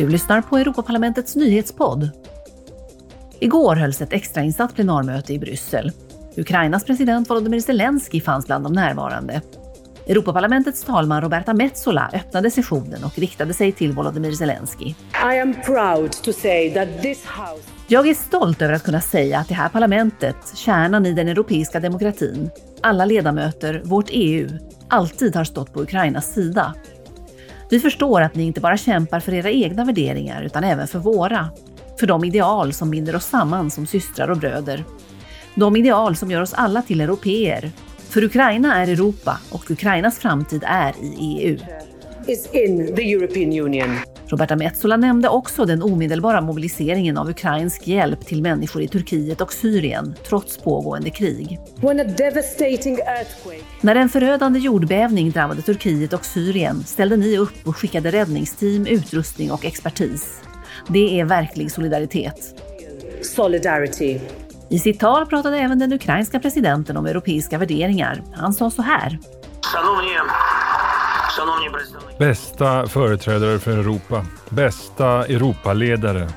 Du lyssnar på Europaparlamentets nyhetspodd. Igår hölls ett extrainsatt plenarmöte i Bryssel. Ukrainas president Volodymyr Zelensky fanns bland de närvarande. Europaparlamentets talman Roberta Metsola öppnade sessionen och riktade sig till Volodymyr Zelensky. I am proud to say that this house Jag är stolt över att kunna säga att det här parlamentet, kärnan i den europeiska demokratin, alla ledamöter, vårt EU, alltid har stått på Ukrainas sida. Vi förstår att ni inte bara kämpar för era egna värderingar utan även för våra. För de ideal som binder oss samman som systrar och bröder. De ideal som gör oss alla till europeer. För Ukraina är Europa och Ukrainas framtid är i EU. It's in the European Union. Roberta Metsola nämnde också den omedelbara mobiliseringen av ukrainsk hjälp till människor i Turkiet och Syrien, trots pågående krig. When a devastating earthquake När en förödande jordbävning drabbade Turkiet och Syrien ställde ni upp och skickade räddningsteam, utrustning och expertis. Det är verklig solidaritet. solidarity. I sitt tal pratade även den ukrainska presidenten om europeiska värderingar. Han sa så här. Bästa företrädare för Europa. Bästa Europaledare.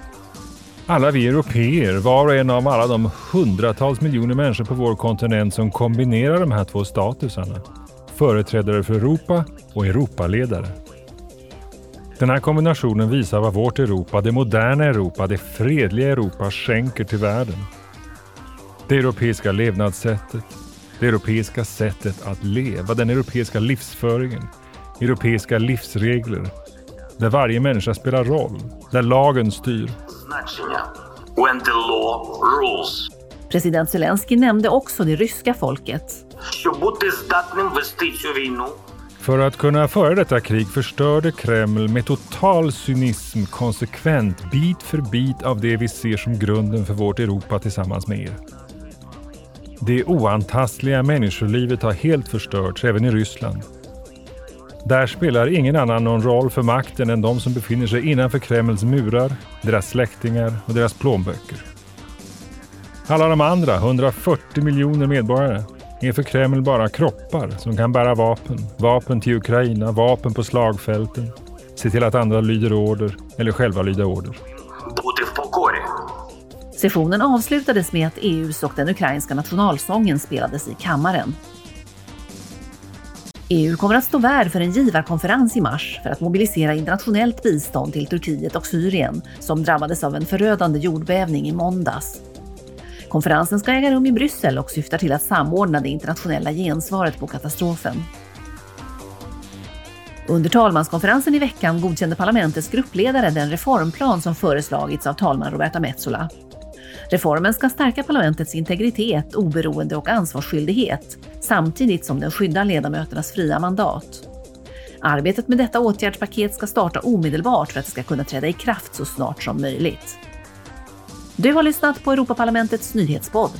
Alla vi europeer, var och en av alla de hundratals miljoner människor på vår kontinent som kombinerar de här två statusarna. Företrädare för Europa och Europaledare. Den här kombinationen visar vad vårt Europa, det moderna Europa, det fredliga Europa skänker till världen. Det europeiska levnadssättet, det europeiska sättet att leva, den europeiska livsföringen, europeiska livsregler. Där varje människa spelar roll. Där lagen styr. President Zelensky nämnde också det ryska folket. För att kunna föra detta krig förstörde Kreml med total cynism konsekvent bit för bit av det vi ser som grunden för vårt Europa tillsammans med er. Det oantastliga människolivet har helt förstörts, även i Ryssland. Där spelar ingen annan någon roll för makten än de som befinner sig innanför Kremls murar, deras släktingar och deras plånböcker. Alla de andra, 140 miljoner medborgare, är för Kreml bara kroppar som kan bära vapen. Vapen till Ukraina, vapen på slagfälten, se till att andra lyder order eller själva lyda order. Sessionen avslutades med att EUs och den ukrainska nationalsången spelades i kammaren. EU kommer att stå värd för en givarkonferens i mars för att mobilisera internationellt bistånd till Turkiet och Syrien som drabbades av en förödande jordbävning i måndags. Konferensen ska äga rum i Bryssel och syftar till att samordna det internationella gensvaret på katastrofen. Under talmanskonferensen i veckan godkände parlamentets gruppledare den reformplan som föreslagits av talman Roberta Metsola. Reformen ska stärka parlamentets integritet, oberoende och ansvarsskyldighet samtidigt som den skyddar ledamöternas fria mandat. Arbetet med detta åtgärdspaket ska starta omedelbart för att det ska kunna träda i kraft så snart som möjligt. Du har lyssnat på Europaparlamentets nyhetspodd